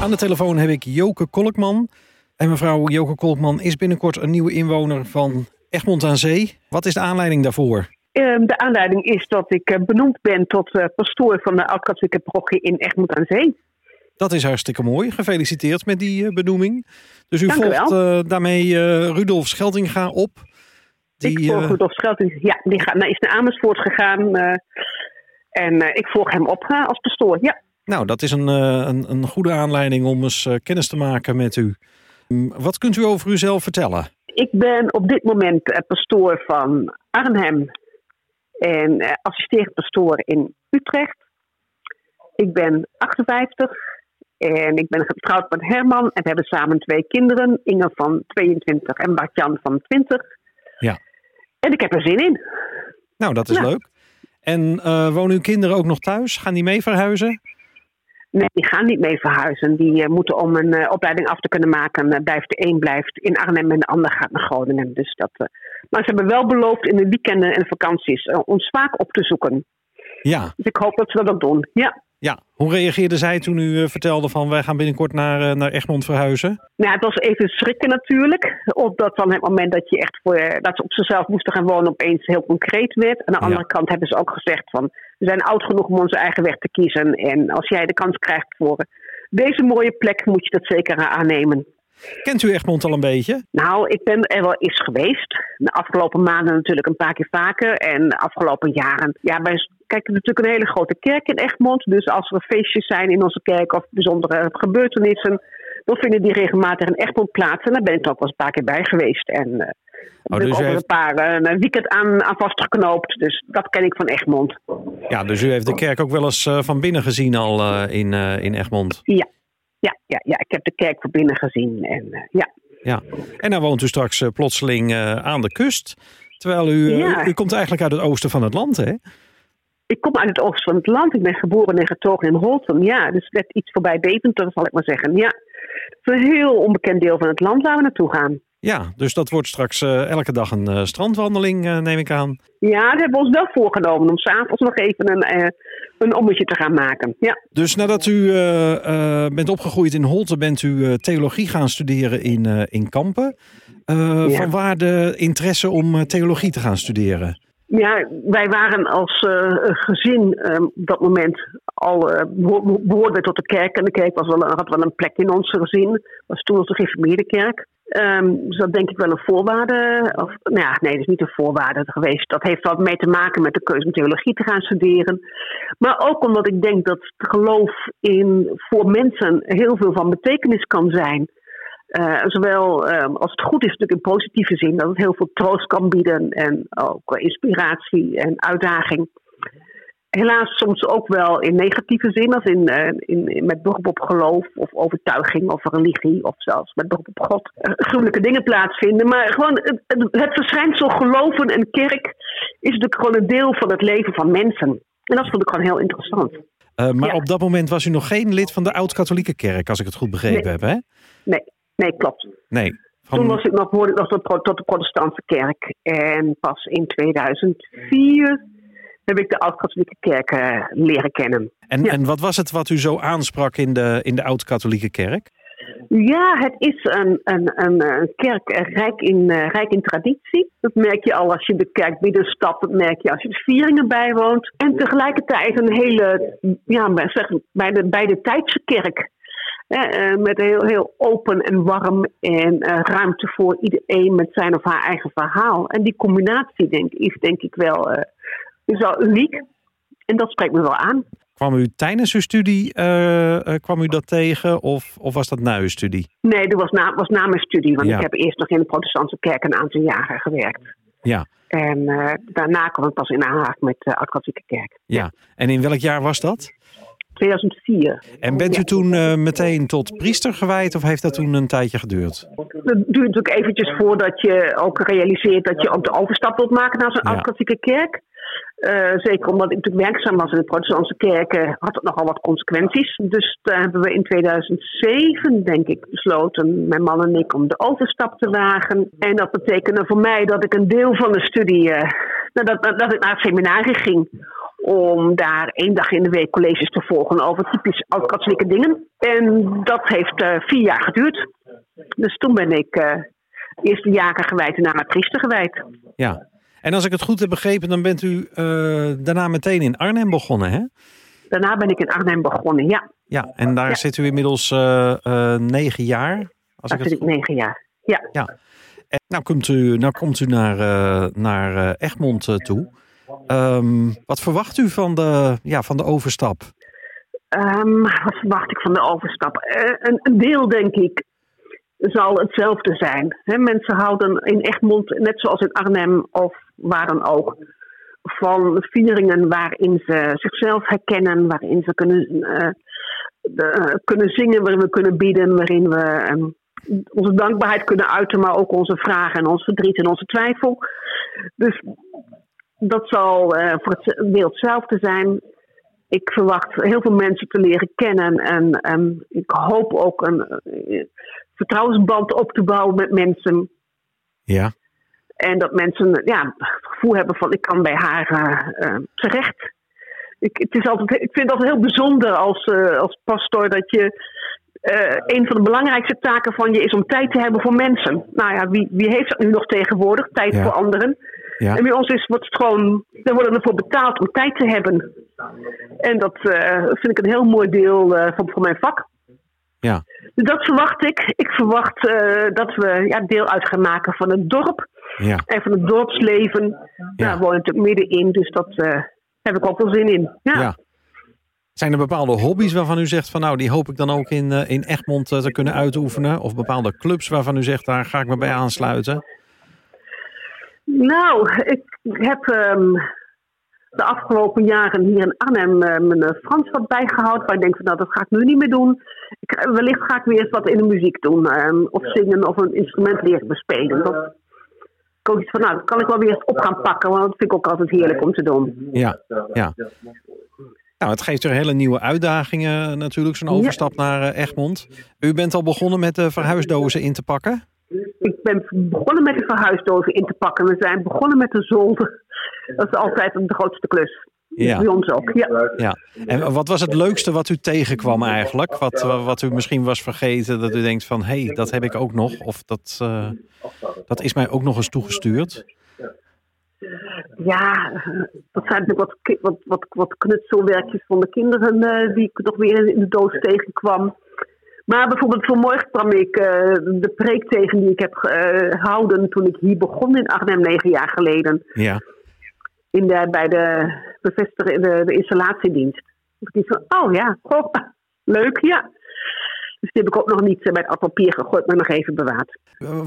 Aan de telefoon heb ik Joke Kolkman. En mevrouw Joke Kolkman is binnenkort een nieuwe inwoner van Egmond aan Zee. Wat is de aanleiding daarvoor? Ehm, de aanleiding is dat ik eh, benoemd ben tot uh, pastoor van de Oud-Katholieke parochie in Egmond aan Zee. Dat is hartstikke mooi. Gefeliciteerd met die uh, benoeming. Dus u Dank u volgt daarmee Rudolf Scheldinga op. Die, ik volg Rudolf Scheldinga. Ja, die gaat, nou, is naar Amersfoort gegaan. en ik volg hem op als pastoor, ja. Nou, dat is een, een, een goede aanleiding om eens kennis te maken met u. Wat kunt u over uzelf vertellen? Ik ben op dit moment pastoor van Arnhem en assisterend pastoor in Utrecht. Ik ben 58 en ik ben getrouwd met Herman en we hebben samen twee kinderen. Inge van 22 en Bartjan van 20. Ja. En ik heb er zin in. Nou, dat is leuk. En uh, wonen uw kinderen ook nog thuis? Gaan die mee verhuizen? Nee, die gaan niet mee verhuizen. Die uh, moeten om een uh, opleiding af te kunnen maken. Uh, blijft de een blijft in Arnhem en de ander gaat naar Groningen. Dus dat, maar ze hebben wel beloofd in de weekenden en vakanties ons vaak op te zoeken. Ja. Dus ik hoop dat ze dat ook doen. Ja. Ja, hoe reageerde zij toen u vertelde van wij gaan binnenkort naar, naar Egmond verhuizen? Nou, het was even schrikken natuurlijk. Omdat van het moment dat je echt voor dat ze op zichzelf moesten gaan wonen opeens heel concreet werd. Aan de andere ja. kant hebben ze ook gezegd van we zijn oud genoeg om onze eigen weg te kiezen. En als jij de kans krijgt voor deze mooie plek, moet je dat zeker aannemen. Kent u Egmond al een beetje? Nou, ik ben er wel eens geweest. De afgelopen maanden natuurlijk een paar keer vaker. En de afgelopen jaren. Ja, wij kijken natuurlijk een hele grote kerk in Egmond. Dus als er feestjes zijn in onze kerk of bijzondere gebeurtenissen. dan vinden die regelmatig in Egmond plaats. En daar ben ik ook wel eens een paar keer bij geweest. En uh, Oh, dus ook heeft... een paar uh, weekend aan, aan vastgeknoopt. Dus dat ken ik van Egmond. Ja, dus u heeft de kerk ook wel eens uh, van binnen gezien al in, in Egmond? Ja. Ja, ja, ja, ik heb de kerk van binnen gezien. En, ja. Ja. en dan woont u straks plotseling aan de kust. Terwijl u, ja. u, u komt eigenlijk uit het oosten van het land, hè? Ik kom uit het oosten van het land. Ik ben geboren en getogen in Holten. Ja, dus net iets voorbij Deventer, zal ik maar zeggen. Ja, het is een heel onbekend deel van het land waar we naartoe gaan. Ja, dus dat wordt straks uh, elke dag een uh, strandwandeling, uh, neem ik aan. Ja, dat hebben we ons wel voorgenomen om s'avonds nog even een, een ommetje te gaan maken. Ja. Dus nadat u bent opgegroeid in Holte, bent u theologie gaan studeren in, in Kampen. Ja. Vanwaar de interesse om theologie te gaan studeren? Ja, wij waren als uh, gezin uh, op dat moment al uh, behoorden tot de kerk. En de kerk was wel, had wel een plek in ons gezin. was toen onze gereformeerde kerk. Um, dus dat denk ik wel een voorwaarde. Of, nou ja, nee, dat is niet een voorwaarde geweest. Dat heeft wat mee te maken met de keuze om theologie te gaan studeren. Maar ook omdat ik denk dat het geloof in voor mensen heel veel van betekenis kan zijn. Uh, zowel uh, als het goed is, natuurlijk in positieve zin, dat het heel veel troost kan bieden en ook inspiratie en uitdaging. Helaas soms ook wel in negatieve zin, als in, uh, in, in, met beroep op geloof of overtuiging of religie of zelfs met beroep op God gruwelijke dingen plaatsvinden. Maar gewoon het, het, het verschijnsel geloven en kerk is natuurlijk gewoon een deel van het leven van mensen. En dat vond ik gewoon heel interessant. maar ja. op dat moment was u nog geen lid van de Oud-Katholieke Kerk, als ik het goed begrepen nee. heb, hè? Nee, Nee, klopt. Nee. Van... Toen was ik nog, hoorde ik nog tot, tot de protestantse kerk. En pas in 2004 heb ik de Oud-Katholieke Kerk uh, leren kennen. En, ja. en wat was het wat u zo aansprak in de, in de Oud-Katholieke Kerk? Ja, het is een, een, een, een kerk rijk in, uh, rijk in traditie. Dat merk je al als je de kerk binnenstapt. Dat merk je als je de vieringen bijwoont. En tegelijkertijd een hele, ja, zeg, bij de, bij de tijdse kerk. Uh, met heel, heel open en warm en uh, ruimte voor iedereen met zijn of haar eigen verhaal. En die combinatie denk, is denk ik wel, uh, is wel uniek. En dat spreekt me wel aan. Kwam u tijdens uw studie kwam u dat tegen of, of was dat na uw studie? Nee, dat was na, was na mijn studie. Want ja. ik heb eerst nog in de protestantse kerk een aantal jaren gewerkt. Ja. En daarna kwam ik pas in aanraking met de Oud-Katholieke Kerk. Ja. En in welk jaar was dat? 2004. En bent u toen uh, meteen tot priester gewijd of heeft dat toen een tijdje geduurd? Het duurt natuurlijk eventjes voordat je ook realiseert dat je ook de overstap wilt maken naar zo'n ja. kerk. Uh, zeker omdat ik natuurlijk werkzaam was in de protestantse kerken, had het nogal wat consequenties. Dus daar hebben we in 2007, denk ik, besloten, mijn man en ik, om de overstap te wagen. En dat betekende voor mij dat ik een deel van de studie, uh, dat, dat, dat ik naar het seminarie ging om daar één dag in de week colleges te volgen over typisch oud-katholieke dingen. En dat heeft uh, vier jaar geduurd. Dus toen ben ik uh, eerst de jaren gewijd en daarna priester gewijd. Ja, en als ik het goed heb begrepen, dan bent u uh, daarna meteen in Arnhem begonnen, hè? Daarna ben ik in Arnhem begonnen, ja. Ja, en daar ja. zit u inmiddels negen jaar. Als daar ik zit ik negen jaar, ja. ja. En nou komt u, nou komt u naar, naar Egmond toe. Um, wat verwacht u van de, ja, van de overstap? Um, wat verwacht ik van de overstap? Uh, een, deel, denk ik, zal hetzelfde zijn. Mensen houden in Egmond, net zoals in Arnhem of waar dan ook, van vieringen waarin ze zichzelf herkennen, waarin ze kunnen, uh, de, kunnen zingen, waarin we kunnen bieden, waarin we um, onze dankbaarheid kunnen uiten, maar ook onze vragen en ons verdriet en onze twijfel. Dus dat zal uh, voor het weer hetzelfde zijn. Ik verwacht heel veel mensen te leren kennen en ik hoop ook een uh, vertrouwensband op te bouwen met mensen. Ja. En dat mensen ja, het gevoel hebben van ik kan bij haar uh, terecht. Ik, het is altijd, ik vind het altijd heel bijzonder als, als pastor dat je een van de belangrijkste taken van je is om tijd te hebben voor mensen. Nou ja, wie, wie heeft dat nu nog tegenwoordig? Tijd ja. voor anderen. Ja. En bij ons is, wordt het gewoon, we worden ervoor betaald om tijd te hebben. En dat uh, vind ik een heel mooi deel uh, van, van mijn vak. Ja. Dus dat verwacht ik. Ik verwacht uh, dat we ja, deel uit gaan maken van het dorp. Ja. En van het dorpsleven. Ja. Daar woon ik natuurlijk middenin, dus dat heb ik ook wel zin in. Ja. ja. Zijn er bepaalde hobby's waarvan u zegt van nou die hoop ik dan ook in, in Egmond te kunnen uitoefenen? Of bepaalde clubs waarvan u zegt daar ga ik me bij aansluiten? Nou, ik heb um, de afgelopen jaren hier in Arnhem uh, mijn Frans wat bijgehouden. Waar ik denk van nou, dat ga ik nu niet meer doen. Ik, wellicht ga ik weer eens wat in de muziek doen. Um, of zingen of een instrument leren bespelen. Dat, ik ook iets van, nou, dat kan ik wel weer eens op gaan pakken. Want dat vind ik ook altijd heerlijk om te doen. Ja, ja. Nou, het geeft er hele nieuwe uitdagingen natuurlijk, zo'n overstap ja. naar uh, Egmond. U bent al begonnen met de verhuisdozen in te pakken? Ik ben begonnen met de verhuisdozen in te pakken. We zijn begonnen met de zolder. Dat is altijd de grootste klus. Ja. Bij ons ook. Ja. ja. En wat was het leukste wat u tegenkwam eigenlijk? Wat, wat u misschien was vergeten, dat u denkt van... hé, hey, dat heb ik ook nog. Of dat, uh, dat is mij ook nog eens toegestuurd. Ja, dat zijn natuurlijk wat, wat, wat, wat knutselwerkjes van de kinderen... Uh, die ik nog weer in de doos tegenkwam. Maar bijvoorbeeld vanmorgen kwam ik uh, de preek tegen die ik heb gehouden toen ik hier begon in Arnhem negen jaar geleden. Ja. In de, bij de de, de installatiedienst. Ik van, oh ja, oh, leuk, ja. Dus die heb ik ook nog niet bij het papier gegooid, maar nog even bewaard.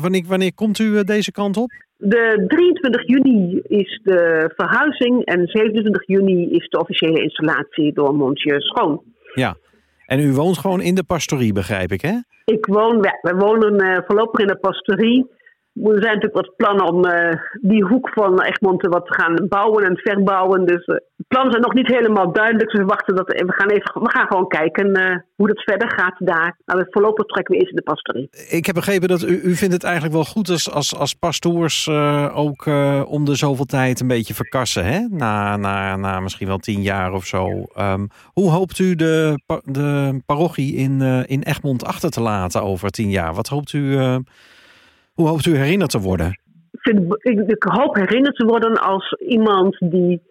Wanneer, wanneer komt u deze kant op? De 23 juni is de verhuizing en 27 juni is de officiële installatie door Montje Schoon. Ja, en u woont gewoon in de pastorie, begrijp ik, hè? Ik woon, ja, we wonen uh, voorlopig in de pastorie. Er zijn natuurlijk wat plannen om uh, die hoek van Egmond wat te gaan bouwen en verbouwen. Dus uh, de plannen zijn nog niet helemaal duidelijk. We wachten dat we gaan, even, we gaan gewoon kijken hoe dat verder gaat daar. Maar we voorlopig trekken we eerst in de pastorie. Ik heb begrepen dat u, u vindt het eigenlijk wel goed als, als, als pastoors ook om de zoveel tijd een beetje verkassen. Hè? Na, na, na misschien wel tien jaar of zo. Um, hoe hoopt u de, de parochie in, in Egmond achter te laten over tien jaar? Wat hoopt u... Hoe hoopt u herinnerd te worden? Ik, hoop herinnerd te worden als iemand die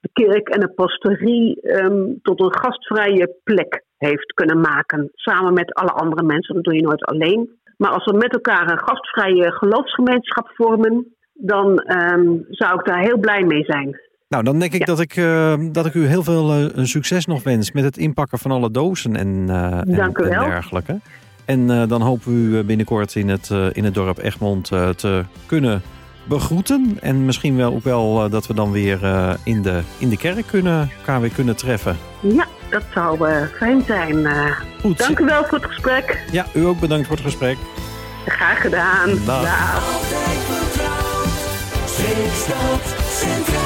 de kerk en de pastorie um, tot een gastvrije plek heeft kunnen maken. Samen met alle andere mensen. Dat doe je nooit alleen. Maar als we met elkaar een gastvrije geloofsgemeenschap vormen, dan um, zou ik daar heel blij mee zijn. Nou, dan denk ik ja. dat, ik, uh, dat ik u heel veel uh, succes nog wens met het inpakken van alle dozen en, uh, Dank en, u wel. en dergelijke. En uh, dan hopen we u binnenkort in het, uh, in het dorp Egmond uh, te kunnen begroeten. En misschien wel ook wel dat we dan weer in, de, in de kerk kunnen, elkaar weer kunnen treffen. Ja, dat zou fijn zijn. Goed. Dank u wel voor het gesprek. Ja, u ook bedankt voor het gesprek. Graag gedaan. Dag. Dag. Centraal.